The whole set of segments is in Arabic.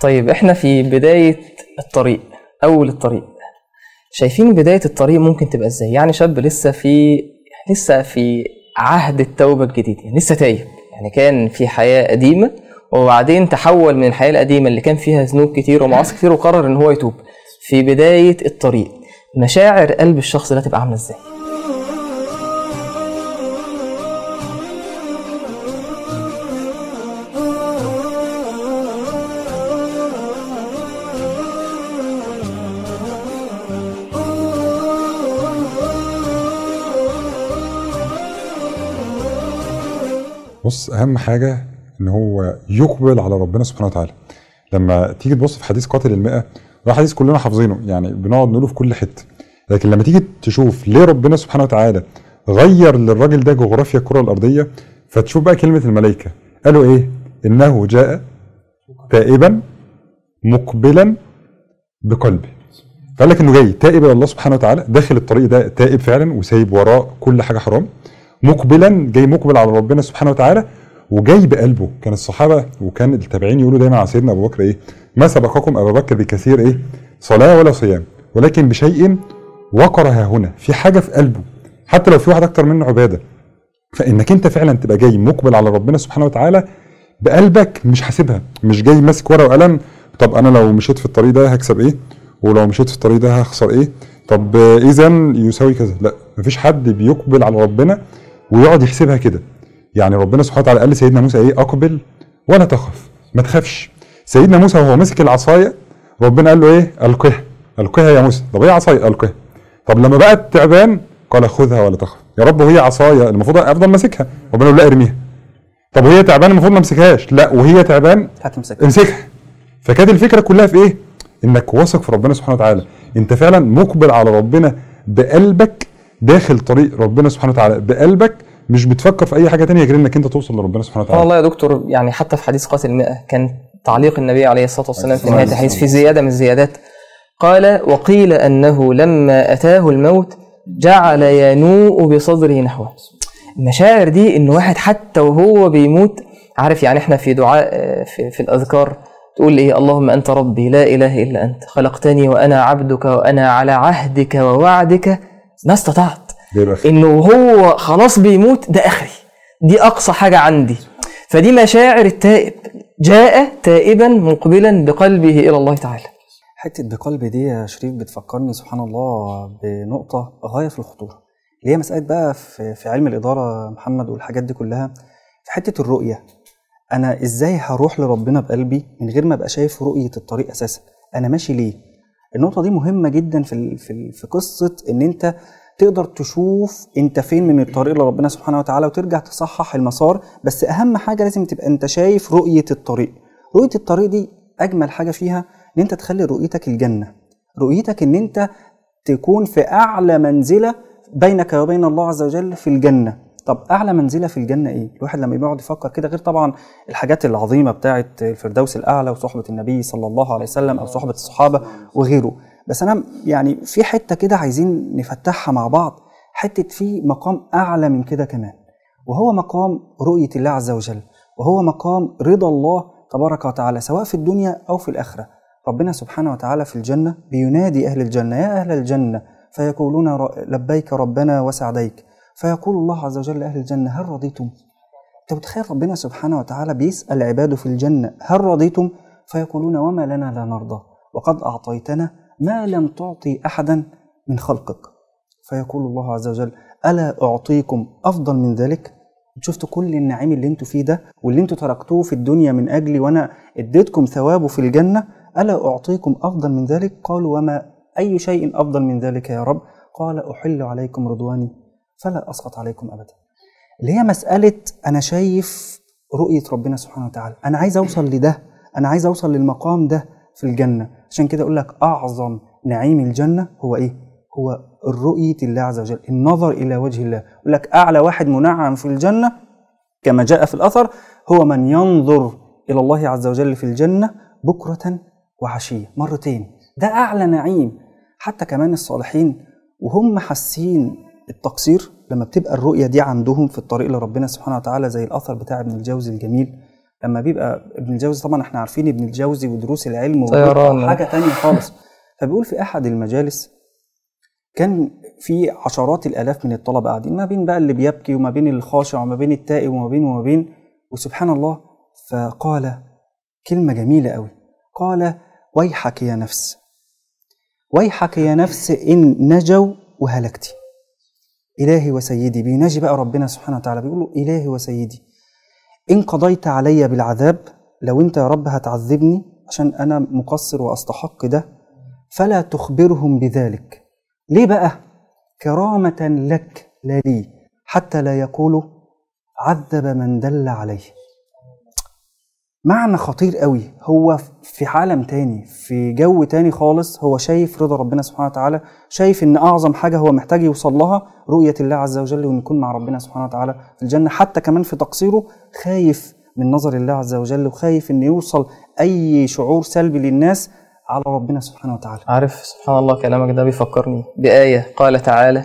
طيب إحنا في بداية الطريق أول الطريق شايفين بداية الطريق ممكن تبقى إزاي؟ يعني شاب لسه في لسه في عهد التوبة الجديد يعني لسه تايب يعني كان في حياة قديمة وبعدين تحول من الحياة القديمة اللي كان فيها ذنوب كتير ومعاصي كتير وقرر إن هو يتوب في بداية الطريق مشاعر قلب الشخص ده تبقى عاملة إزاي؟ بص أهم حاجة إن هو يقبل على ربنا سبحانه وتعالى. لما تيجي تبص في حديث قاتل المئة ده حديث كلنا حافظينه يعني بنقعد نقوله في كل حتة. لكن لما تيجي تشوف ليه ربنا سبحانه وتعالى غير للراجل ده جغرافيا الكرة الأرضية فتشوف بقى كلمة الملائكة. قالوا إيه؟ إنه جاء تائبا مقبلا بقلبه. فقال لك إنه جاي تائب إلى الله سبحانه وتعالى داخل الطريق ده تائب فعلا وسايب وراه كل حاجة حرام. مقبلا جاي مقبل على ربنا سبحانه وتعالى وجاي بقلبه. كان الصحابة وكان التابعين يقولوا دايما على سيدنا أبو بكر إيه؟ ما سبقكم ابو بكر بكثير إيه؟ صلاة ولا صيام. ولكن بشيء وقر هنا في حاجة في قلبه. حتى لو في واحد أكتر منه عبادة. فإنك أنت فعلا تبقى جاي مقبل على ربنا سبحانه وتعالى بقلبك مش حاسبها. مش جاي ماسك ورقة وقلم طب أنا لو مشيت في الطريق ده هكسب إيه؟ ولو مشيت في الطريق ده هخسر إيه؟ طب اذا يساوي كذا. لا مفيش حد بيقبل على ربنا ويقعد يحسبها كده. يعني ربنا سبحانه وتعالى قال لسيدنا موسى إيه؟ أقبل ولا تخف ما تخافش. سيدنا موسى وهو ماسك العصاية ربنا قال له إيه؟ ألقها. ألقها يا موسى. طب إيه عصاية؟ ألقها. طب لما بقت تعبان قال خذها ولا تخف. يا رب وهي عصاية المفروض أفضل ماسكها. ربنا يقول لا ارميها. طب وهي تعبان المفروض ما امسكهاش لا وهي تعبان هتمسك امسكها. فكانت الفكرة كلها في إيه؟ إنك واثق في ربنا سبحانه وتعالى. أنت فعلا مقبل على ربنا بقلبك داخل طريق ربنا سبحانه وتعالى بقلبك مش بتفكر في أي حاجة تانية غير إنك أنت توصل لربنا سبحانه وتعالى. والله يا دكتور يعني حتى في حديث قاتل المئة كان تعليق النبي عليه الصلاة والسلام في نهاية الحديث في زيادة من الزيادات. قال وقيل أنه لما أتاه الموت جعل ينوء بصدره نحوه. المشاعر دي إن واحد حتى وهو بيموت عارف يعني إحنا في دعاء في, في الأذكار تقول إيه؟ اللهم أنت ربي لا إله إلا أنت خلقتني وأنا عبدك وأنا على عهدك ووعدك ما استطعت. إنه هو خلاص بيموت ده آخري. دي أقصى حاجة عندي. فدي مشاعر التائب. جاء تائبا مقبلا بقلبه إلى الله تعالى. حتة بقلبي دي يا شريف بتفكرني سبحان الله بنقطة غاية في الخطورة. اللي هي مسألة بقى في, في علم الإدارة يا محمد والحاجات دي كلها. في حتة الرؤية. أنا إزاي هروح لربنا بقلبي من غير ما أبقى شايف رؤية الطريق أساسا؟ أنا ماشي ليه؟ النقطة دي مهمة جدا في في في قصة إن أنت تقدر تشوف أنت فين من الطريق لربنا سبحانه وتعالى وترجع تصحح المسار. بس أهم حاجة لازم تبقى أنت شايف رؤية الطريق. رؤية الطريق دي أجمل حاجة فيها إن أنت تخلي رؤيتك الجنة. رؤيتك إن أنت تكون في أعلى منزلة بينك وبين الله عز وجل في الجنة. طب أعلى منزلة في الجنة إيه؟ الواحد لما بيقعد يفكر كده غير طبعا الحاجات العظيمة بتاعه الفردوس الأعلى وصحبة النبي صلى الله عليه وسلم أو صحبة الصحابة وغيره. بس أنا يعني في حتة كده عايزين نفتحها مع بعض حتة في مقام أعلى من كده كمان وهو مقام رؤية الله عز وجل وهو مقام رضا الله تبارك وتعالى سواء في الدنيا أو في الآخرة. ربنا سبحانه وتعالى في الجنة بينادي أهل الجنة يا أهل الجنة فيقولون لبيك ربنا وسعديك. فيقول الله عز وجل لأهل الجنة هل رضيتم؟ انت متخيل ربنا سبحانه وتعالى بيسأل عباده في الجنة هل رضيتم؟ فيقولون وما لنا لا نرضى وقد أعطيتنا ما لم تعطي أحدا من خلقك. فيقول الله عز وجل ألا أعطيكم أفضل من ذلك؟ شفتوا كل النعيم اللي أنتوا فيه ده واللي أنتوا تركتوه في الدنيا من أجلي وأنا اديتكم ثوابه في الجنة ألا أعطيكم أفضل من ذلك؟ قالوا وما أي شيء أفضل من ذلك يا رب؟ قال أحل عليكم رضواني. فلا أسقط عليكم ابدا. اللي هي مسألة أنا شايف رؤية ربنا سبحانه وتعالى. أنا عايز أوصل لده. أنا عايز أوصل للمقام ده في الجنة. عشان كده أقول لك أعظم نعيم الجنة هو إيه؟ هو الرؤيه الله عز وجل. النظر إلى وجه الله. يقول لك أعلى واحد منعم في الجنة كما جاء في الأثر هو من ينظر إلى الله عز وجل في الجنة بكرة وعشية. مرتين. ده أعلى نعيم. حتى كمان الصالحين وهم حاسين التقصير لما بتبقى الرؤية دي عندهم في الطريق لربنا سبحانه وتعالى زي الأثر بتاع ابن الجوزي الجميل. لما بيبقى ابن الجوزي طبعا إحنا عارفين ابن الجوزي ودروس العلم طيران. وبيبقى حاجة تانية خالص. فبيقول في أحد المجالس كان في عشرات الآلاف من الطلبة قاعدين ما بين بقى اللي بيبكي وما بين الخاشع وما بين التائب وما بين وما بين وسبحان الله. فقال كلمة جميلة قوي. قال ويحك يا نفس ويحك يا نفس إن نجوا وهلكتي إلهي وسيدي. بيناجي بقى ربنا سبحانه وتعالى بيقول له إلهي وسيدي إن قضيت علي بالعذاب لو أنت يا رب هتعذبني عشان أنا مقصر وأستحق ده فلا تخبرهم بذلك. ليه بقى؟ كرامة لك لا لي حتى لا يقولوا عذب من دل عليه. معنى خطير قوي. هو في عالم تاني في جو تاني خالص هو شايف رضا ربنا سبحانه وتعالى شايف إن أعظم حاجة هو محتاج يوصل لها رؤية الله عز وجل وإن يكون مع ربنا سبحانه وتعالى في الجنة. حتى كمان في تقصيره خايف من نظر الله عز وجل وخايف ان يوصل أي شعور سلبي للناس على ربنا سبحانه وتعالى. عارف سبحان الله كلامك ده بيفكرني بآية قال تعالى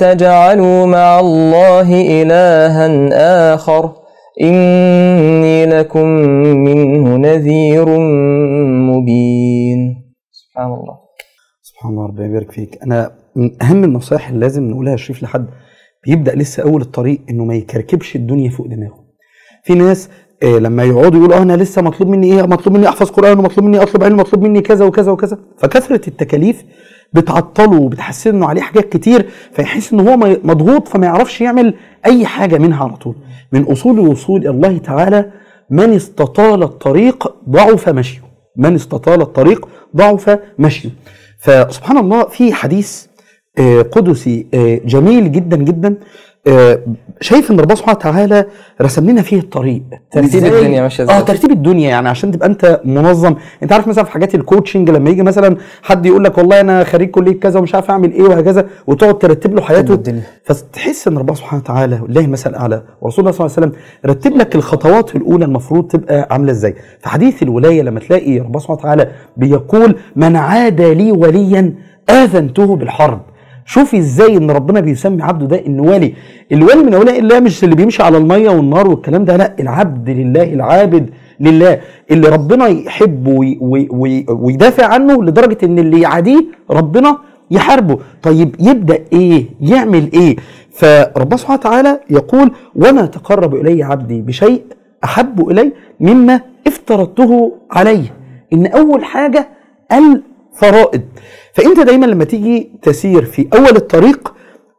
تجعلوا مع الله إلها آخر. إني لكم منه نذير مبين. سبحان الله. سبحان الله ربنا يبارك فيك. أنا من أهم النصائح اللي لازم نقولها يا شريف لحد بيبدأ لسه أول الطريق إنه ما يكركبش الدنيا فوق دماغه. في ناس آه لما يقعدوا يقولوا آه أنا لسه مطلوب مني إيه؟ مطلوب مني أحفظ قرآن ومطلوب مني أطلب علم مطلوب مني كذا وكذا وكذا. فكثرة التكاليف بتعطله وبتحسن انه عليه حاجات كتير فيحس إن هو مضغوط فما يعرفش يعمل أي حاجة منها على طول. من أصول الوصول إلى الله تعالى من استطال الطريق ضعف مشيه. من استطال الطريق ضعف مشيه. فسبحان الله في حديث آه، قدسي آه، جميل جدا جدا شايف إن ربنا سبحانه وتعالى رسم لنا فيه الطريق ترتيب؟ الدنيا ماشية إزاي. آه ترتيب الدنيا يعني عشان تبقى أنت منظم أنت عارف مثلا في حاجات الكوتشنج لما يجي مثلا حد يقول لك والله أنا خريج كلية كذا ومش عارف أعمل إيه وهكذا وتقعد ترتب له حياته الدنيا. فتحس إن ربنا سبحانه وتعالى والله المثل الاعلى ورسول الله صلى الله عليه وسلم رتب لك الخطوات الأولى المفروض تبقى عاملة إزاي في حديث الولاية لما تلاقي ربنا سبحانه وتعالى بيقول من عادى لي وليا آذنته بالحرب شوفي إزاي ان ربنا بيسمي عبده ده انه ولي. الولي من أولياء الله مش اللي بيمشي على المية والنار والكلام ده لا العبد لله العابد لله. اللي ربنا يحبه وي وي وي ويدافع عنه لدرجة إن اللي يعاديه ربنا يحاربه. طيب يبدأ إيه؟ يعمل إيه؟ فربنا سبحانه وتعالى يقول وما تقرب إلي عبدي بشيء أحب إلي مما افترضته عليه. إن أول حاجة الفرائض. فإنت دايما لما تيجي تسير في أول الطريق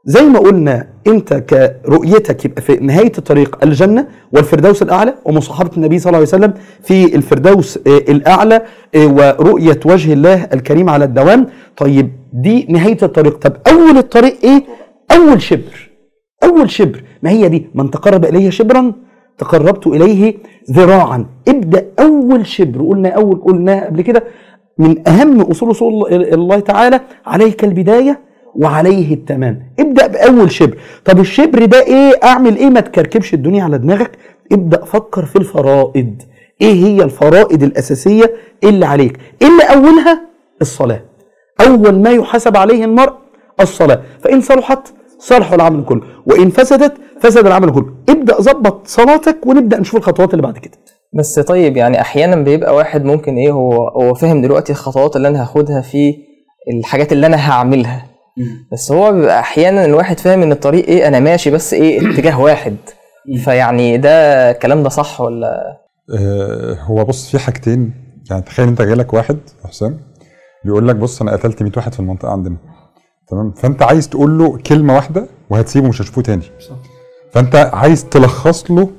زي ما قلنا إنت كرؤيتك يبقى في نهاية الطريق الجنة والفردوس الأعلى ومصاحبة النبي صلى الله عليه وسلم في الفردوس آه، الأعلى آه، ورؤية وجه الله الكريم على الدوام. طيب دي نهاية الطريق. طب أول الطريق إيه؟ أول شبر. أول شبر. ما هي دي؟ من تقرب الي شبرا تقربت إليه ذراعا. ابدأ أول شبر. قلنا أول قلناها قبل كده من أهم أصول اصول الله- تعالى عليك البداية وعليه التمام. ابدأ بأول شبر. طب الشبر ده إيه؟ أعمل إيه؟ ما تكركبش الدنيا على دماغك. ابدأ فكر في الفرائض. إيه هي الفرائض الأساسية اللي عليك؟ اللي أولها الصلاة. أول ما يحاسب عليه المرء الصلاة. فإن صلحت صلح العمل كله. وإن فسدت فسد العمل كله. ابدأ ظبط صلاتك ونبدأ نشوف الخطوات اللي بعد كده. بس طيب يعني أحيانا بيبقى واحد ممكن إيه هو هو فاهم دلوقتي الخطوات اللي أنا هاخدها في الحاجات اللي أنا هعملها. بس هو بيبقى أحيانا الواحد فاهم إن الطريق إيه أنا ماشي بس إيه اتجاه واحد. فيعني ده الكلام ده صح ولا؟ آه، هو بص في حاجتين. يعني تخيل أنت جايلك واحد يا حسام بيقول لك بص أنا قتلت 100 واحد في المنطقة عندنا. تمام؟ فأنت عايز تقول له كلمة واحدة وهتسيبه مش هتشوفه تاني. فأنت عايز تلخص له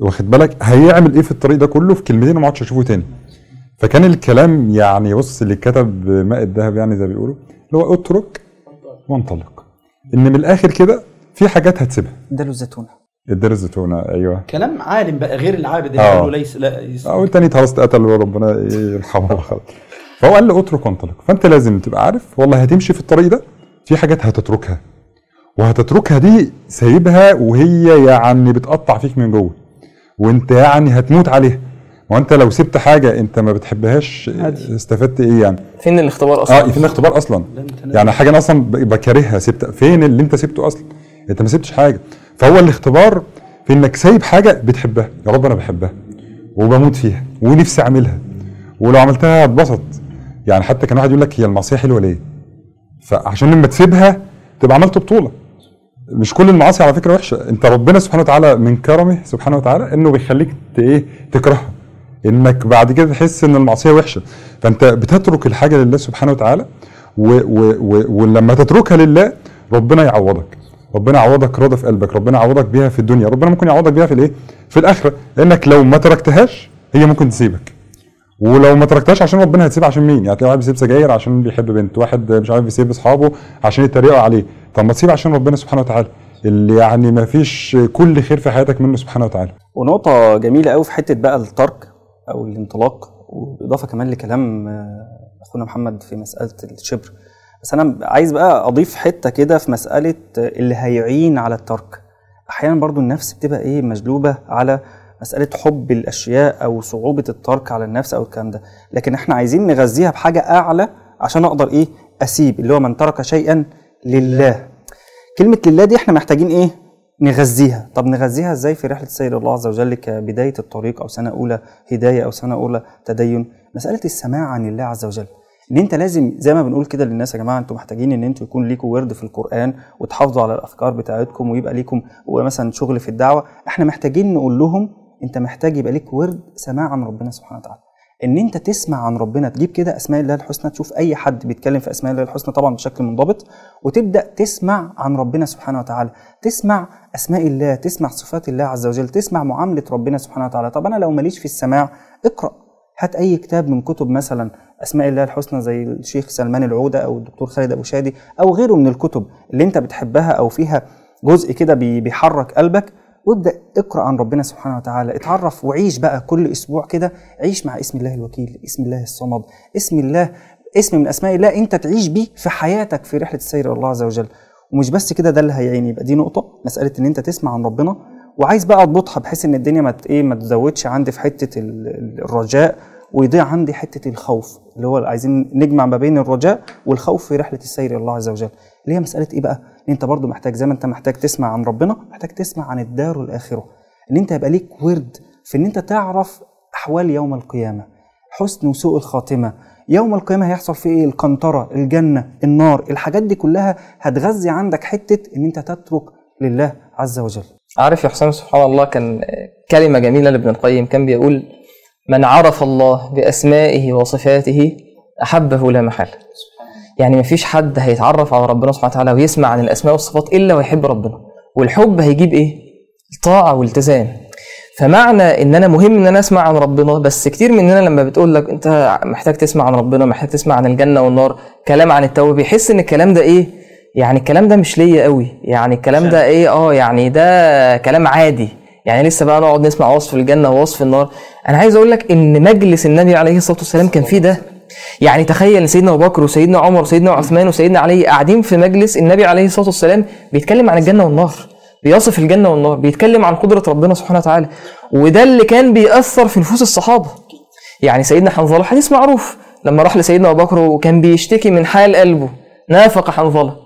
واخد بالك؟ هيعمل إيه في الطريق ده كله؟ في كلمتين وما عادش اشوفه تاني. فكان الكلام يعني بص اللي كتب ماء الذهب يعني زي ما بيقولوا اللي هو اترك وانطلق. إن من الآخر كده في حاجات هتسيبها. اداله الزيتونه ادار الزيتونه أيوه. كلام عالم بقى غير العابد اللي آه. قال له ليس لا يس- أو التاني خلاص اتقتل وربنا يرحمه خلاص فهو قال له اترك وانطلق. فأنت لازم تبقى عارف والله هتمشي في الطريق ده في حاجات هتتركها. وهتتركها دي سايبها وهي يعني بتقطع فيك من جوه. وانت يعني هتموت عليها. وانت لو سبت حاجة انت ما بتحبهاش عادي. استفدت إيه يعني؟ فين الاختبار أصلا؟ آه فين الاختبار أصلا؟ انت يعني حاجة أنا أصلا بكرهها سبت. فين اللي انت سبته أصلا؟ انت ما سبتش حاجة. فهو الاختبار في إنك سايب حاجة بتحبها. يا رب أنا بحبها. وبموت فيها. ونفسي أعملها. ولو عملتها اتبسط يعني حتى كان واحد يقول لك هي المعصيه حلوة ليه؟ فعشان لما تسيبها تبقى عملت بطولة. مش كل المعاصي على فكرة وحشة. انت ربنا سبحانه وتعالى من كرمه سبحانه وتعالى انه بيخليك إيه تكرهها انك بعد كده تحس ان المعصية وحشة. فانت بتترك الحاجة لله سبحانه وتعالى و و و ولما تتركها لله ربنا يعوضك. ربنا يعوضك رضا في قلبك ربنا يعوضك بيها في الدنيا ربنا ممكن يعوضك بيها في الايه في الآخرة. لأنك لو ما تركتهاش هي ممكن تسيبك. ولو ما تركتهاش عشان ربنا هتسيب عشان مين؟ يعني واحد بيسيب سجاير عشان بيحب بنت، واحد مش عارف بيسيب أصحابه عشان يتريقوا عليه، طب ما تسيب عشان ربنا سبحانه وتعالى اللي يعني ما فيش كل خير في حياتك منه سبحانه وتعالى. ونقطة جميلة قوي في حتة بقى الترك أو الانطلاق وبإضافة كمان لكلام آه، أخونا محمد في مسألة الشبر. بس أنا عايز بقى أضيف حتة كده في مسألة آه، اللي هيعين على الترك. أحيانا برضو النفس بتبقى إيه مجلوبة على مسألة حب الأشياء أو صعوبة الترك على النفس أو الكلام ده. لكن إحنا عايزين نغذيها بحاجة أعلى عشان أقدر إيه أسيب اللي هو من ترك شيئا لله كلمة لله دي إحنا محتاجين إيه؟ نغذيها، طب نغذيها إزاي في رحلة سير الله عز وجل كبداية الطريق أو سنة أولى هداية أو سنة أولى تدين؟ مسألة السماع عن الله عز وجل. إن أنت لازم زي ما بنقول كده للناس يا جماعة أنتم محتاجين إن أنتوا يكون ليكم ورد في القرآن وتحافظوا على الأفكار بتاعتكم ويبقى ليكم مثلا شغل في الدعوة، إحنا محتاجين نقول لهم أنت محتاج يبقى ليك ورد سماع عن ربنا سبحانه وتعالى. إن أنت تسمع عن ربنا تجيب كده أسماء الله الحسنى تشوف أي حد بيتكلم في أسماء الله الحسنى طبعا بشكل منضبط وتبدأ تسمع عن ربنا سبحانه وتعالى تسمع أسماء الله تسمع صفات الله عز وجل تسمع معاملة ربنا سبحانه وتعالى. طب أنا لو ماليش في السماع اقرأ. هات أي كتاب من كتب مثلا أسماء الله الحسنى زي الشيخ سلمان العودة أو الدكتور خالد أبو شادي أو غيره من الكتب اللي أنت بتحبها أو فيها جزء كده بي- بيحرك قلبك. وابدأ اقرأ عن ربنا سبحانه وتعالى. اتعرف وعيش بقى كل أسبوع كده عيش مع اسم الله الوكيل اسم الله الصمد اسم الله اسم من أسماء الله أنت تعيش بيه في حياتك في رحلة السير الله عز وجل. ومش بس كده ده اللي هيعين يبقى. دي نقطة مسألة إن أنت تسمع عن ربنا. وعايز بقى أضبطها بحيث إن الدنيا ما إيه ما تزودش عندي في حتة ال- ال- الرجاء ويضيع عندي حتة الخوف اللي هو عايزين نجمع ما بين الرجاء والخوف في رحلة السير الله عز وجل. اللي هي مسألة إيه بقى؟ إن أنت برضو محتاج زي ما أنت محتاج تسمع عن ربنا محتاج تسمع عن الدار الآخرة. إن أنت يبقى ليك ورد في إن أنت تعرف أحوال يوم القيامة حسن وسوء الخاتمة. يوم القيامة هيحصل فيه إيه؟ القنطره الجنة النار. الحاجات دي كلها هتغذي عندك حتة إن أنت تترك لله عز وجل. عارف يا حسام؟ سبحان الله كان كلمة جميلة لابن القيم. كان بيقول من عرف الله بأسمائه وصفاته أحبه لا محالة. يعني مفيش حد هيتعرف على ربنا سبحانه وتعالى ويسمع عن الأسماء والصفات إلا ويحب ربنا. والحب هيجيب إيه؟ الطاعة والالتزام فمعنى ان أنا مهم ان أنا اسمع عن ربنا بس كتير مننا لما بتقول لك أنت محتاج تسمع عن ربنا محتاج تسمع عن الجنة والنار كلام عن التوبة بيحس إن الكلام ده إيه؟ يعني الكلام ده مش ليا قوي يعني الكلام ده إيه؟ آه يعني ده كلام عادي. يعني لسه بقى نقعد نسمع وصف الجنة ووصف النار. أنا عايز أقول لك إن مجلس النبي عليه الصلاة والسلام كان فيه ده. يعني تخيل ان سيدنا أبو بكر وسيدنا عمر وسيدنا عثمان وسيدنا علي قاعدين في مجلس النبي عليه الصلاة والسلام بيتكلم عن الجنة والنار بيصف الجنة والنار بيتكلم عن قدرة ربنا سبحانه وتعالى وده اللي كان بيأثر في نفوس الصحابة. يعني سيدنا حنظلة حديث معروف لما راح لسيدنا أبو بكر وكان بيشتكي من حال قلبه نافق حنظلة.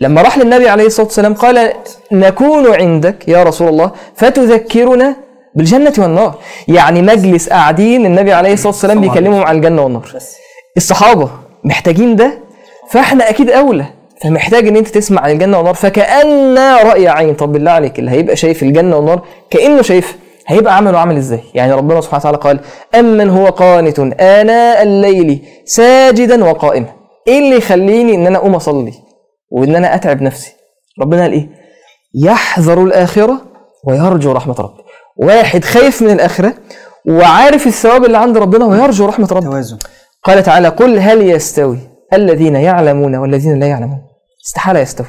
لما راح للنبي عليه الصلاة والسلام قال نكون عندك يا رسول الله فتذكرنا بالجنة والنار. يعني مجلس قاعدين النبي عليه الصلاة والسلام بيكلمهم عن الجنة والنار. الصحابة محتاجين ده فإحنا أكيد أولى فمحتاج إن أنت تسمع عن الجنة والنار فكأن رأي عين طب بالله عليك اللي هيبقى شايف الجنة والنار كأنه شايف هيبقى عمله عامل إزاي؟ يعني ربنا سبحانه وتعالى قال: أمن هو قانت آناء الليل ساجدا وقائما. إيه اللي يخليني إن أنا أقوم أصلي؟ وإن أنا أتعب نفسي؟ ربنا قال إيه؟ يحذر الآخرة ويرجو رحمة ربه. واحد خايف من الآخرة وعارف الثواب اللي عند ربنا ويرجو رحمة ربه. توازن قال تعالى: قل هل يستوي الذين يعلمون والذين لا يعلمون؟ استحالة يستوي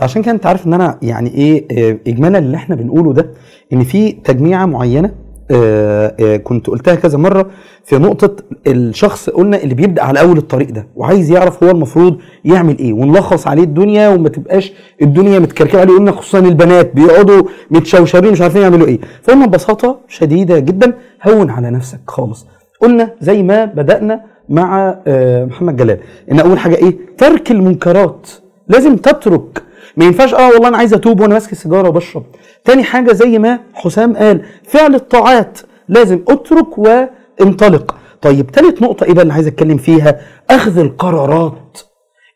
عشان كده انت عارف ان أنا يعني إيه آه، اجمالا اللي إحنا بنقوله ده إن في تجميعة معينة كنت قلتها كذا مرة في نقطة الشخص قلنا اللي بيبدأ على أول الطريق ده وعايز يعرف هو المفروض يعمل إيه ونلخص عليه الدنيا وما تبقاش الدنيا متكركبة عليه. قلنا خصوصا البنات بيقعدوا متشوشرين مش عارفين يعملوا إيه. فقلنا ببساطة شديدة جدا هون على نفسك خالص. قلنا زي ما بدأنا مع آه، محمد جلال. إن أول حاجة إيه؟ ترك المنكرات. لازم تترك ما ينفعش آه والله أنا عايز أتوب وأنا ماسك السيجارة وبشرب. تاني حاجة زي ما حسام قال فعل الطاعات لازم أترك وانطلق. طيب تالت نقطة إيه بقى اللي عايز أتكلم فيها؟ أخذ القرارات.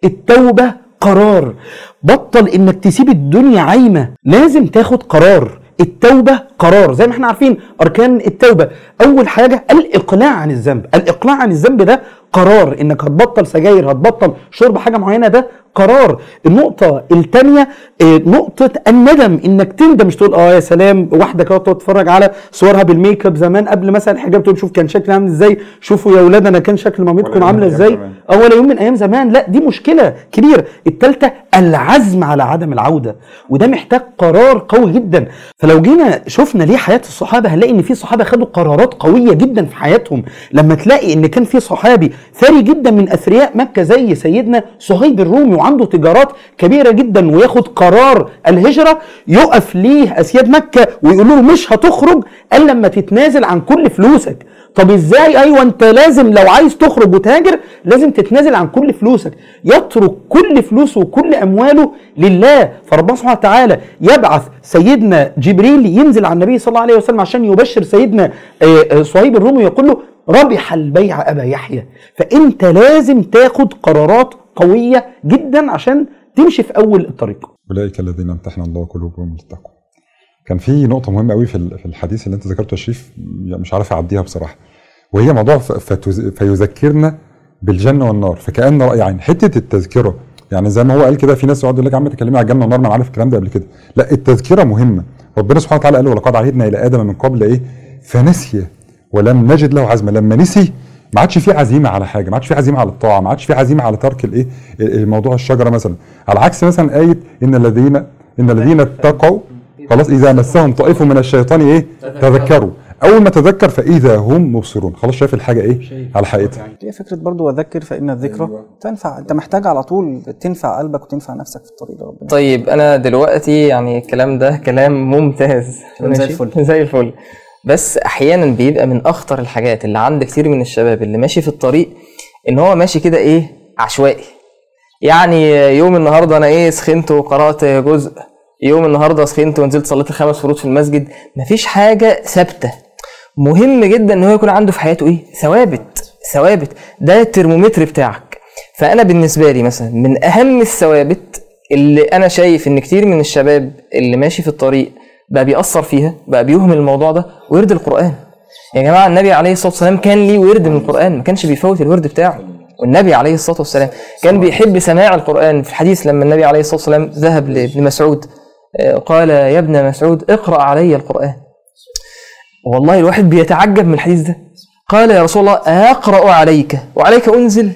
التوبة قرار. بطل إنك تسيب الدنيا عايمة لازم تاخد قرار. التوبة قرار. زي ما إحنا عارفين أركان التوبة. أول حاجة الإقلاع عن الذنب. الإقلاع عن الذنب ده قرار إنك هتبطل سجاير هتبطل شرب حاجة معينة ده قرار. النقطة الثانية نقطة الندم إنك تندم. مش تقول آه يا سلام واحدة كده تتفرج على صورها بال make up زمان قبل مثلا الحجاب تقول شوف كان شكلي عامل إزاي شوفوا يا أولاد أنا كان شكل مامتكم عاملة إزاي. اول يوم من أيام زمان. لا دي مشكلة كبيرة. الثالثه العزم على عدم العودة. وده محتاج قرار قوي جدا. فلو جينا شفنا ليه حياة الصحابة هنلاقي إن في صحابة خدوا قرارات قوية جدا في حياتهم. لما تلاقي إن كان في صحابي ثري جدا من أثرياء مكة زي سيدنا صهيب الرومي وعنده تجارات كبيرة جدا وياخد قرار الهجرة يقف ليه اسياد مكة ويقول له مش هتخرج إلا لما تتنازل عن كل فلوسك. طب إزاي؟ أيوه أنت لازم لو عايز تخرج وتاجر لازم تتنازل عن كل فلوسك. يترك كل فلوسه وكل أمواله لله. فربنا سبحانه وتعالى يبعث سيدنا جبريل ينزل على النبي صلى الله عليه وسلم عشان يبشر سيدنا آه، آه، صهيب الرومي ويقول له ربح البيع أبا يحيى فأنت لازم تاخد قرارات قوية جدا عشان تمشي في أول الطريق. أولئك الذين امتحن الله قلوبهم للتقوى. كان في نقطة مهمة قوي في ال- في الحديث اللي أنت ذكرته يا شريف مش عارف أعديها بصراحة. وهي موضوع فيذكرنا بالجنة والنار فكأن يعني حتة التذكرة يعني زي ما هو قال كده في ناس يقعد يقول لك يا عم تكلمي على الجنة والنار ما أنا عارف الكلام ده قبل كده. لا التذكرة مهمة. ربنا سبحانه وتعالى قال ولقد عهدنا إلى آدم من قبل إيه؟ فنسي ولم نجد له عزما لما نسي ما عادش في عزيمة على حاجة ما عادش في عزيمة على الطاعة ما عادش في عزيمة على ترك الإيه؟ موضوع الشجرة مثلا. على عكس مثلا آية إن الذين إن الذين اتقوا خلاص إذا مسهم طائف من الشيطان إيه؟ تذكروا. أول ما تذكر فإذا هم مبصرون. خلاص شايف الحاجة إيه؟ على حقيقتها هي فكرة برضو وذكر فإن الذكرى تنفع. أنت محتاج على طول تنفع قلبك وتنفع نفسك في الطريق ده ربنا. طيب أنا دلوقتي يعني الكلام ده كلام ممتاز. زي؟ الفل. زي الفل. بس أحيانا بيبقى من أخطر الحاجات اللي عند كتير من الشباب اللي ماشي في الطريق إن هو ماشي كده إيه؟ عشوائي. يعني يوم النهارده أنا إيه سخنت وقرأت جزء يوم النهارده سخنت ونزلت صليت الخمس فروض في المسجد مفيش حاجة ثابتة. مهم جدا إن هو يكون عنده في حياته إيه؟ ثوابت ثوابت. ده الترمومتر بتاعك. فأنا بالنسبة لي مثلا من أهم الثوابت اللي أنا شايف إن كتير من الشباب اللي ماشي في الطريق بقى بيأثر فيها بقى بيهمل الموضوع ده ورد القرآن. يا جماعة النبي عليه الصلاة والسلام كان ليه ورد من القرآن ما كانش بيفوت الورد بتاعه. والنبي عليه الصلاة والسلام كان بيحب سماع القرآن. في الحديث لما النبي عليه الصلاة والسلام ذهب لابن مسعود آه، قال يا ابن مسعود اقرأ علي القرآن. والله الواحد بيتعجب من الحديث ده. قال يا رسول الله أقرأ عليك وعليك أنزل.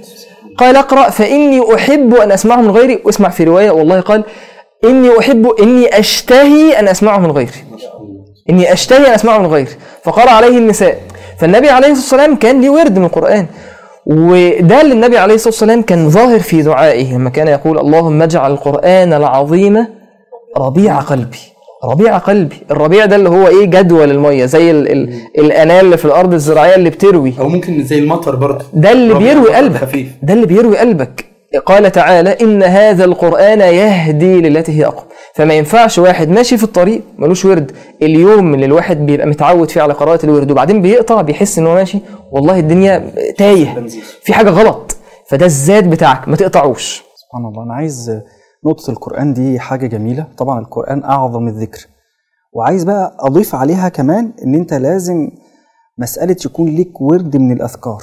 قال اقرأ فإني أحب أن أسمعه من غيري واسمع في رواية. والله قال إني أحب إني أشتهي أن أسمعه من غيري. إني أشتهي أن أسمعه من غيري. فقال عليه النساء فالنبي عليه الصلاة والسلام كان ليه ورد من القرآن. وده اللي النبي عليه الصلاة والسلام كان ظاهر في دعائه لما كان يقول اللهم اجعل القرآن العظيم ربيع قلبي. ربيع قلبي. الربيع ده اللي هو إيه؟ جدول المية زي ال ال الانال اللي في الأرض الزراعية اللي بتروي. أو ممكن زي المطر برضه. ده اللي بيروي قلبك. خفيف. ده اللي بيروي قلبك. قال تعالى إن هذا القرآن يهدي للتي هي اقوم فما ينفعش واحد ماشي في الطريق ملوش ورد. اليوم اللي الواحد بيبقى متعود فيه على قراءة الورد وبعدين بيقطع بيحس إن هو ماشي والله الدنيا تايه. في حاجة غلط. فده الزاد بتاعك ما تقطعوش. سبحان الله. أنا عايز نقطة القرآن دي حاجة جميلة. طبعا القرآن أعظم الذكر. وعايز بقى أضيف عليها كمان إن أنت لازم مسألة يكون ليك ورد من الأذكار.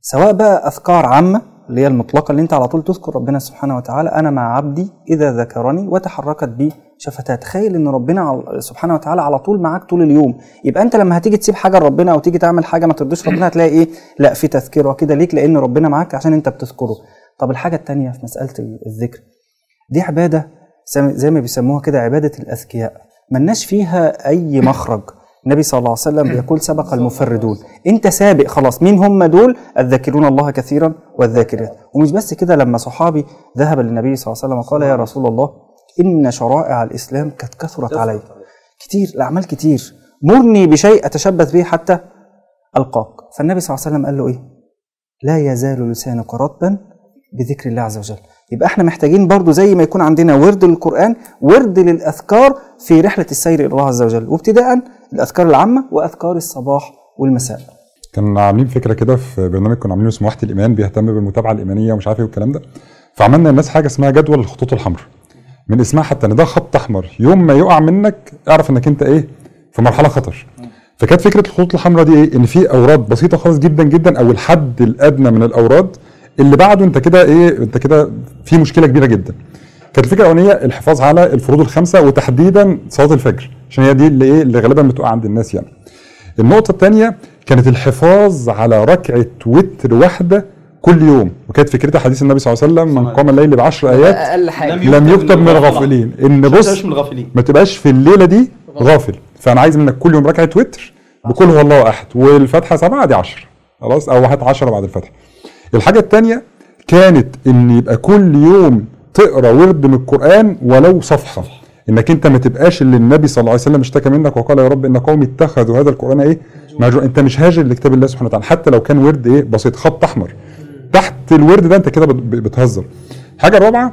سواء بقى أذكار عامة اللي هي المطلقة اللي انت على طول تذكر ربنا سبحانه وتعالى أنا مع عبدي إذا ذكرني وتحركت بي. شفتاه تخيل إن ربنا سبحانه وتعالى على طول معاك طول اليوم. يبقى أنت لما هتيجي تسيب حاجة لربنا أو تيجي تعمل حاجة ما ترضيش ربنا هتلاقي إيه؟ لا في تذكرة كده ليك لأن ربنا معاك عشان أنت بتذكره. طب الحاجة الثانية في مسألة الذكر. دي عبادة زي ما بيسموها كده عبادة الأذكياء. ملناش فيها أي مخرج. النبي صلى الله عليه وسلم بيقول سبق المفردون. انت سابق خلاص مين هم دول؟ الذاكرون الله كثيرا والذاكرات. ومش بس كده لما صحابي ذهب للنبي صلى الله عليه وسلم وقال يا رسول الله إن شرائع الإسلام قد كثرت علي. كتير الأعمال كتير. مرني بشيء أتشبث به حتى ألقاك. فالنبي صلى الله عليه وسلم قال له إيه؟ لا يزال لسانك رطبا بذكر الله عز وجل. يبقى إحنا محتاجين برضو زي ما يكون عندنا ورد للقرآن ورد للأذكار في رحلة السير إلى الله عز وجل. وابتداء الأذكار العامة وأذكار الصباح والمساء. كنا عاملين فكرة كده في برنامج كنا عاملينه اسمه وحدة الإيمان بيهتم بالمتابعة الإيمانية ومش عارف إيه والكلام ده. فعملنا للناس حاجة اسمها جدول الخطوط الحمراء من اسمها حتى إن ده خط أحمر. يوم ما يقع منك اعرف إنك أنت إيه؟ في مرحلة خطر. فكانت فكرة الخطوط الحمراء دي إيه؟ إن في أوراد بسيطة خالص جدا جدا أو الحد الأدنى من الأوراد اللي بعده أنت كده إيه؟ أنت كده في مشكلة كبيرة جدا. كانت الفكرة الأولانية الحفاظ على الفروض الخمسة وتحديدا صلاة الفجر. عشان هي دي اللي إيه اللي غالبا بتقع عند الناس يعني. النقطة الثانية كانت الحفاظ على ركعة وتر واحدة كل يوم وكانت فكرتها حديث النبي صلى الله عليه وسلم من قام الليل بعشر آيات أقل حاجة لم يكتب من الغافلين. إن بص مش من الغافلين. ما تبقاش في الليلة دي غافل. فأنا عايز منك كل يوم ركعة وتر بكل هو الله أحد والفاتحة سبعة دي 10 خلاص؟ أو هات 10 بعد الفاتحة الحاجة الثانية كانت إن يبقى كل يوم تقرأ ورد من القرآن ولو صفحة. إنك أنت ما تبقاش اللي النبي صلى الله عليه وسلم اشتكى منك وقال يا رب إن قومي اتخذوا هذا القرآن إيه؟ مهجور أنت مش هاجر لكتاب الله سبحانه وتعالى. حتى لو كان ورد إيه؟ بسيط. خط أحمر. تحت الورد ده أنت كده بت- بتهزر. الحاجة الرابعة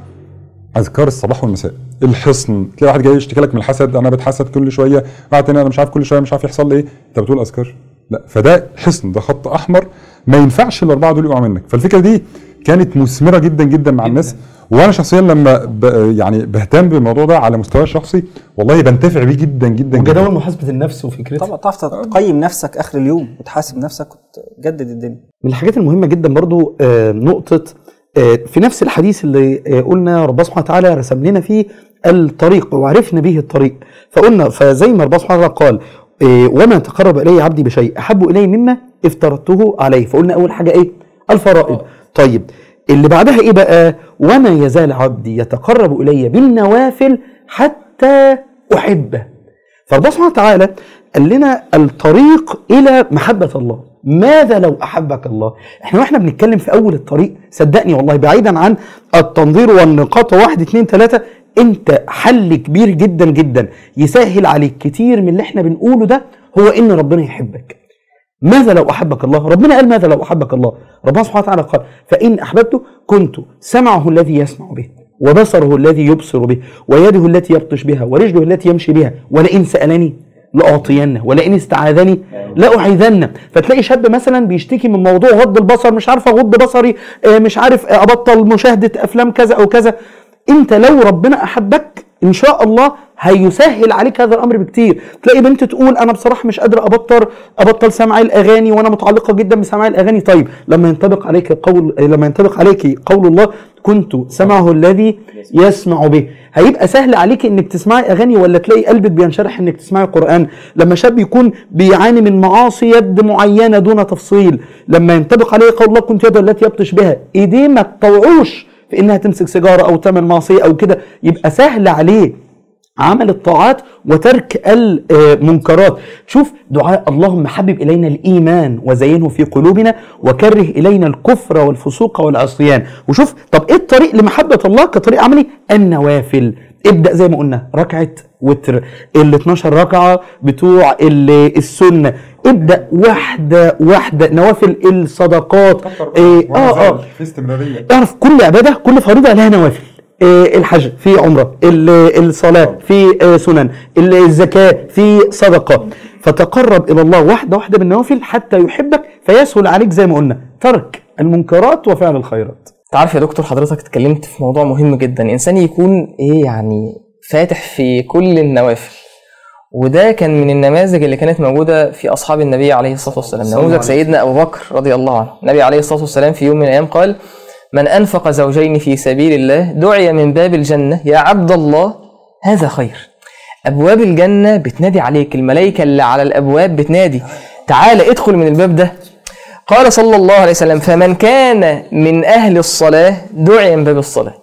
أذكار الصباح والمساء. الحصن. تلاقي واحد جاي يشتكي لك من الحسد. أنا بتحسد كل شوية. تاني أنا مش عارف كل شوية مش عارف يحصل لي إيه. أنت بتقول أذكار. لا. فده حصن. ده خط أحمر. ما ينفعش الأربعة دول يقعوا منك. فالفكرة دي كانت مثمرة جدا جدا مع الناس. وأنا شخصيا لما ب يعني بهتم بالموضوع ده على مستوى الشخصي والله بنتفع بيه جدا جدا جدا. وجدول محاسبة النفس وفكرتها. طبعا تعرف تقيم نفسك آخر اليوم وتحاسب نفسك وتجدد الدنيا. من الحاجات المهمة جدا برضو آه، نقطة آه، في نفس الحديث اللي آه، قلنا ربنا سبحانه وتعالى رسم لنا فيه الطريق وعرفنا به الطريق. فقلنا فزي ما ربنا سبحانه وتعالى قال وما تقرب إلي عبدي بشيء أحب إلي مما افترضته عليه. فقلنا أول حاجة إيه؟ الفرائض. طيب اللي بعدها إيه بقى؟ وما يزال عبدي يتقرب إلي بالنوافل حتى أحبه. فربنا سبحانه وتعالى قال لنا الطريق إلى محبة الله. ماذا لو أحبك الله؟ إحنا وإحنا بنتكلم في أول الطريق صدقني والله بعيدا عن التنظير والنقاط. واحد اتنين تلاتة. أنت حل كبير جدا جدا يسهل عليك كتير من اللي إحنا بنقوله ده هو إن ربنا يحبك. ماذا لو أحبك الله؟ ربنا قال ماذا لو أحبك الله؟ ربنا سبحانه وتعالى قال: فإن احببته كنت سمعه الذي يسمع به، وبصره الذي يبصر به، ويده التي يبطش بها، ورجله التي يمشي بها، ولئن سألني لأعطينه، ولئن استعاذني لأعيذنه، فتلاقي شاب مثلا بيشتكي من موضوع غض البصر مش عارف أغض بصري، آه، مش عارف آه، أبطل مشاهدة أفلام كذا أو كذا، أنت لو ربنا أحبك إن شاء الله هيسهل عليك هذا الأمر بكتير. تلاقي بنت تقول أنا بصراحة مش قادره أبطل أبطل سماع الأغاني وأنا متعلقة جدا بسماع الأغاني. طيب لما ينطبق عليك قول لما ينطبق عليك قول الله كنت سمعه الذي يسمع به. هيبقى سهل عليك إنك تسمعي أغاني ولا تلاقي قلبك بينشرح إنك تسمعي قرآن؟ لما شاب يكون بيعاني من معاصي يد معينة دون تفصيل لما ينطبق عليه قول الله كنت يده التي يبطش بها. إيديه ما تطوعوش في إنها تمسك سيجارة أو تعمل معصية أو كده. يبقى سهل عليه عمل الطاعات وترك المنكرات. شوف دعاء اللهم حبب إلينا الإيمان وزينه في قلوبنا وكره إلينا الكفر والفسوق والعصيان. وشوف طب إيه الطريق لمحبة الله كطريق عملي؟ النوافل. ابدأ زي ما قلنا ركعة وتر. ال 12 ركعة بتوع ال- السنة. ابدأ واحدة واحدة نوافل الصدقات. إيه آه آه. في استمرارية. اعرف كل عبادة كل فريضة لها نوافل. الحج في عمرة ال- الصلاة في آه، سنن ال- الزكاة في صدقة. فتقرب إلى الله واحدة واحدة بالنوافل حتى يحبك فيسهل عليك زي ما قلنا ترك المنكرات وفعل الخيرات. انت عارف يا دكتور حضرتك اتكلمت في موضوع مهم جدا. انسان يكون إيه يعني فاتح في كل النوافل. وده كان من النماذج اللي كانت موجودة في أصحاب النبي عليه الصلاة والسلام. نموذج سيدنا أبو بكر رضي الله عنه. النبي عليه الصلاة والسلام في يوم من الأيام قال من أنفق زوجين في سبيل الله دعي من باب الجنة يا عبد الله هذا خير. أبواب الجنة بتنادي عليك الملائكة اللي على الأبواب بتنادي. تعال ادخل من الباب ده. قال صلى الله عليه وسلم فمن كان من أهل الصلاة دعي من باب الصلاة.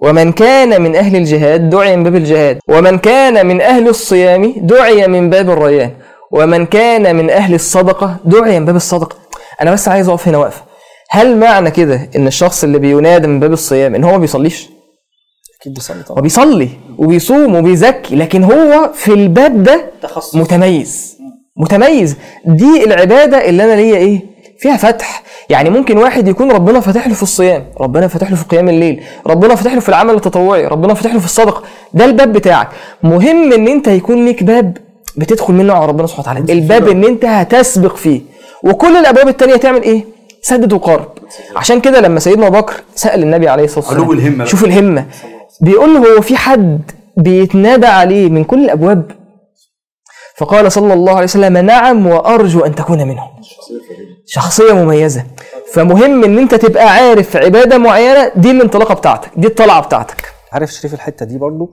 ومن كان من أهل الجهاد دعي من باب الجهاد. ومن كان من أهل الصيام دعي من باب الريان. ومن كان من أهل الصدقة دعي من باب الصدقة. أنا بس عايز أقف هنا واقفة هل معنى كده إن الشخص اللي بينادى من باب الصيام إن هو ما بيصليش؟ أكيد بيصلي هو طبعا بيصلي وبيصوم وبيزكي لكن هو في الباب ده تخصص. متميز. متميز. دي العبادة اللي أنا ليا إيه؟ فيها فتح. يعني ممكن واحد يكون ربنا فاتح له في الصيام ربنا فاتح له في قيام الليل ربنا فاتح له في العمل التطوعي ربنا فاتح له في الصدقة. ده الباب بتاعك. مهم إن أنت يكون ليك باب بتدخل منه على ربنا سبحانه وتعالى. الباب إن أنت هتسبق فيه. وكل الأبواب التانية تعمل إيه؟ سدد وقارب عشان كده لما سيدنا أبو بكر سأل النبي عليه الصلاة والسلام الهمة. شوف الهمة. بيقول له هو في حد بيتنادى عليه من كل الأبواب؟ فقال صلى الله عليه وسلم نعم وأرجو أن تكون منهم. شخصية مميزة. فمهم إن أنت تبقى عارف عبادة معينة دي الانطلاقة بتاعتك دي الطلعة بتاعتك. عارف شريف الحتة دي برضو؟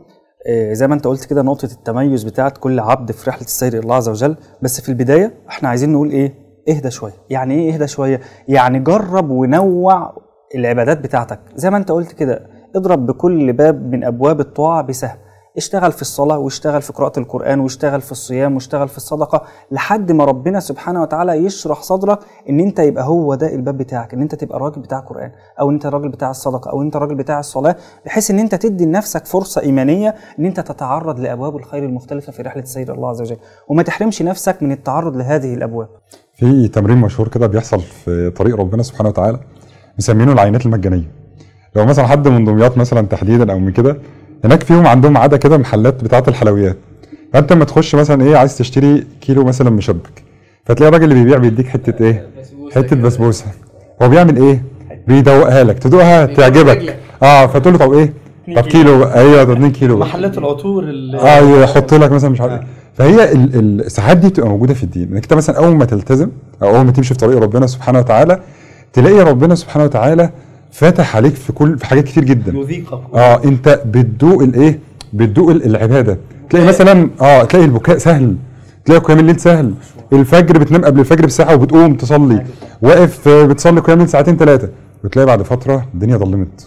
آه، زي ما أنت قلت كده نقطة التميز بتاعت كل عبد في رحلة السير إلى الله عز وجل. بس في البداية إحنا عايزين نقول إيه؟ اهدى شوية. يعني إيه اهدى شوية؟ يعني جرب ونوع العبادات بتاعتك. زي ما أنت قلت كده اضرب بكل باب من أبواب الطاعة بسهم. اشتغل في الصلاة واشتغل في قراءة القرآن واشتغل في الصيام واشتغل في الصدقة لحد ما ربنا سبحانه وتعالى يشرح صدرك إن أنت يبقى هو ده الباب بتاعك إن أنت تبقى الراجل بتاع القرآن أو أنت الراجل بتاع الصدقة أو أنت الراجل بتاع الصلاة بحيث إن أنت تدي لنفسك فرصة إيمانية إن أنت تتعرض لأبواب الخير المختلفة في رحلة السير الله عز وجل. وما تحرمش نفسك من التعرض لهذه الأبواب. في تمرين مشهور كده بيحصل في طريق ربنا سبحانه وتعالى مسمينه العينات المجانية. لو مثلا حد من دمياط مثلا تحديدا أو من كده هناك فيهم عندهم عادة كده محلات بتاعة الحلويات. فأنت لما تخش مثلا إيه عايز تشتري كيلو مثلا مشبك فتلاقي الراجل اللي بيبيع بيديك حتة إيه؟ حتة بسبوسة. هو بيعمل إيه؟ بيدوقها لك. تدوقها تعجبك. آه فتقول له طب إيه؟ طب كيلو. أيوه طب 2 كيلو. محلات العطور اللي آه يحط لك مثلا مش عارف إيه فهي ال- ال- الساعات دي بتبقى موجودة في الدين. إنك أنت مثلا أول ما تلتزم أو أول ما تمشي في طريق ربنا سبحانه وتعالى تلاقي ربنا سبحانه وتعالى فاتح عليك في كل في حاجات كتير جدا. يذيقك آه أنت بتدوق الايه بتدوق ال- العبادة. تلاقي مثلا آه تلاقي البكاء سهل. تلاقي قيام الليل سهل. الفجر بتنام قبل الفجر بساعة وبتقوم تصلي. واقف آه، بتصلي قيام الليل ساعتين ثلاثة وتلاقي بعد فترة الدنيا ضلمت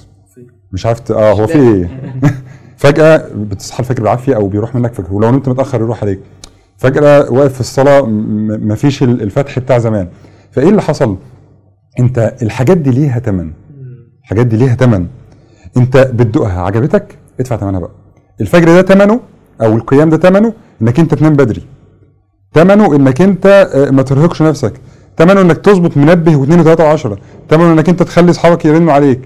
مش عارف آه هو في إيه؟ فجأة بتصحى الفجر بالعافية أو بيروح منك فجر ولو نمت متأخر يروح عليك. فجأة واقف في الصلاة مفيش ال- الفتح بتاع زمان. فإيه اللي حصل؟ أنت الحاجات دي ليها ثمن الحاجات دي ليها ثمن أنت بتدوقها. عجبتك؟ ادفع ثمنها بقى. الفجر ده ثمنه أو القيام ده ثمنه إنك أنت تنام بدري. ثمنه إنك أنت آه، ما ترهقش نفسك. ثمنه إنك تظبط منبه واثنين وثلاثه وعشرة. ثمنه إنك أنت تخلي أصحابك يرنوا عليك.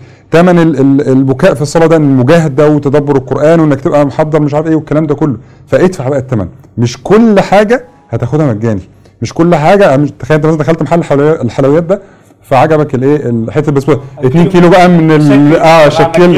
ال- البكاء في الصلاة ده المجاهده وتدبر القرآن وإنك تبقى محضر مش عارف إيه والكلام ده كله. فادفع بقى الثمن مش كل حاجة هتاخدها مجاني. مش كل حاجة تخيل أنت مثلا دخلت محل الحلويات ده فعجبك الايه؟ حتة البسبوسه 2 كيلو بقى من ال شكل. آه شكل.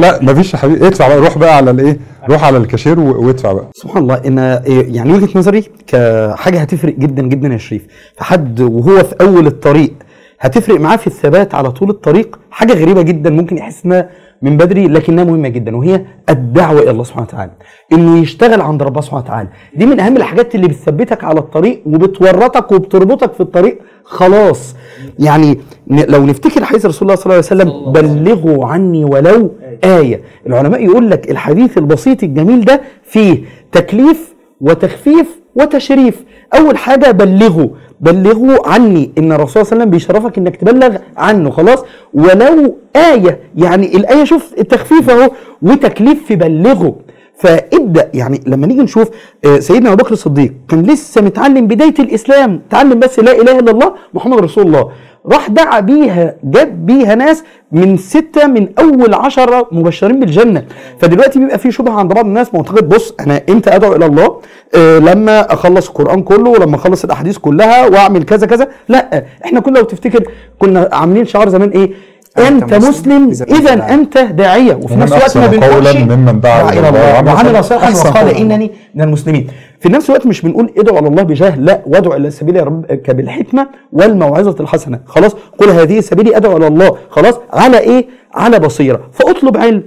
لا مفيش يا حبيبي ادفع بقى روح بقى على الايه؟ روح على الكاشير وادفع بقى. سبحان الله. إن إيه، يعني وجهة نظري كحاجة هتفرق جدا جدا يا شريف. فحد وهو في أول الطريق هتفرق معاه في الثبات على طول الطريق؟ حاجة غريبة جدا ممكن يحس إنها من بدري لكنها مهمة جدا وهي الدعوة إلى الله سبحانه وتعالى. إنه يشتغل عند ربنا سبحانه وتعالى. دي من أهم الحاجات اللي بتثبتك على الطريق وبتورطك وبتربطك في الطريق. خلاص. يعني لو نفتكر حديث رسول الله صلى الله عليه وسلم. بلغوا عني ولو آية. العلماء يقول لك الحديث البسيط الجميل ده فيه تكليف وتخفيف وتشريف. أول حاجة بلغوا. بلغوا عني إن الرسول صلى الله عليه وسلم بيشرفك إنك تبلغ عنه خلاص؟ ولو آية يعني الآية شوف التخفيف أهو وتكليف في بلغوا فابدأ يعني لما نيجي نشوف آه، سيدنا أبو بكر الصديق كان لسه متعلم بداية الإسلام تعلم بس لا إله إلا الله محمد رسول الله. راح دعا بيها جاب بيها ناس من ستة من أول عشرة مبشرين بالجنة. فدلوقتي بيبقى في شبهة عند بعض الناس معتقد بص أنا إمتى أدعو إلى الله؟ آه لما أخلص القرآن كله ولما أخلص الأحاديث كلها وأعمل كذا كذا. لا إحنا كنا لو تفتكر كنا عاملين شعار زمان إيه؟ أنت مسلم إذا. أنت داعية. وفي نفس الوقت ما بنقولش ممن دعا إلى الله. وعمل صالحاً. وقال. إنني من المسلمين. في نفس الوقت مش بنقول ادعوا على الله بجاه لا. وادعوا إلى سبيل ربك بالحكمة والموعظة الحسنة. خلاص؟ قل هذه سبيلي أدعو إلى الله. خلاص؟ على إيه؟ على بصيرة. فأطلب علم.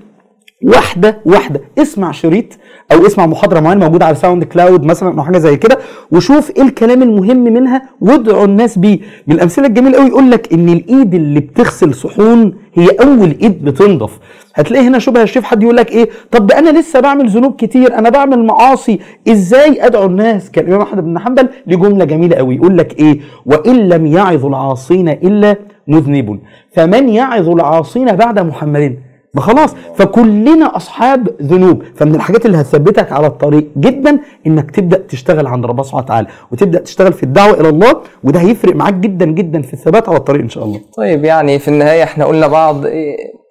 واحدة واحدة. اسمع شريط أو اسمع محاضرة معينة موجودة على SoundCloud مثلا أو حاجة زي كده وشوف إيه الكلام المهم منها وادعوا الناس بيه. من الامثله الجميلة قوي يقول لك إن الإيد اللي بتغسل صحون هي أول إيد بتنضف. هتلاقي هنا شبه الشيف حد يقول لك إيه طب ده أنا لسه بعمل ذنوب كتير أنا بعمل معاصي. إزاي أدعو الناس؟ كان الإمام أحمد بن حنبل ليه جملة جميلة قوي يقول لك إيه وإن لم يعظ العاصين إلا مذنب فمن يعظ العاصين بعد محمد؟ ما خلاص. فكلنا أصحاب ذنوب. فمن الحاجات اللي هتثبتك على الطريق جدا إنك تبدأ تشتغل عند ربنا سبحانه وتعالى وتبدأ تشتغل في الدعوة إلى الله وده هيفرق معاك جدا جدا في الثبات على الطريق إن شاء الله. طيب يعني في النهاية إحنا قلنا بعض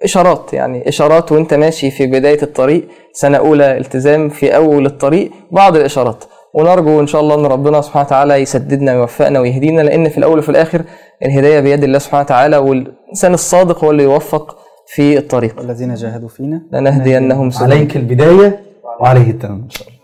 إشارات يعني إشارات وأنت ماشي في بداية الطريق سنة أولى التزام في أول الطريق بعض الإشارات. ونرجو إن شاء الله أن ربنا سبحانه وتعالى يسددنا ويوفقنا ويهدينا لأن في الأول وفي الآخر الهداية بيد الله سبحانه وتعالى والإنسان الصادق هو اللي يوفق في الطريق. والذين جاهدوا فينا. لنهدينهم سبلنا عليك البداية وعليه التمام إن شاء الله.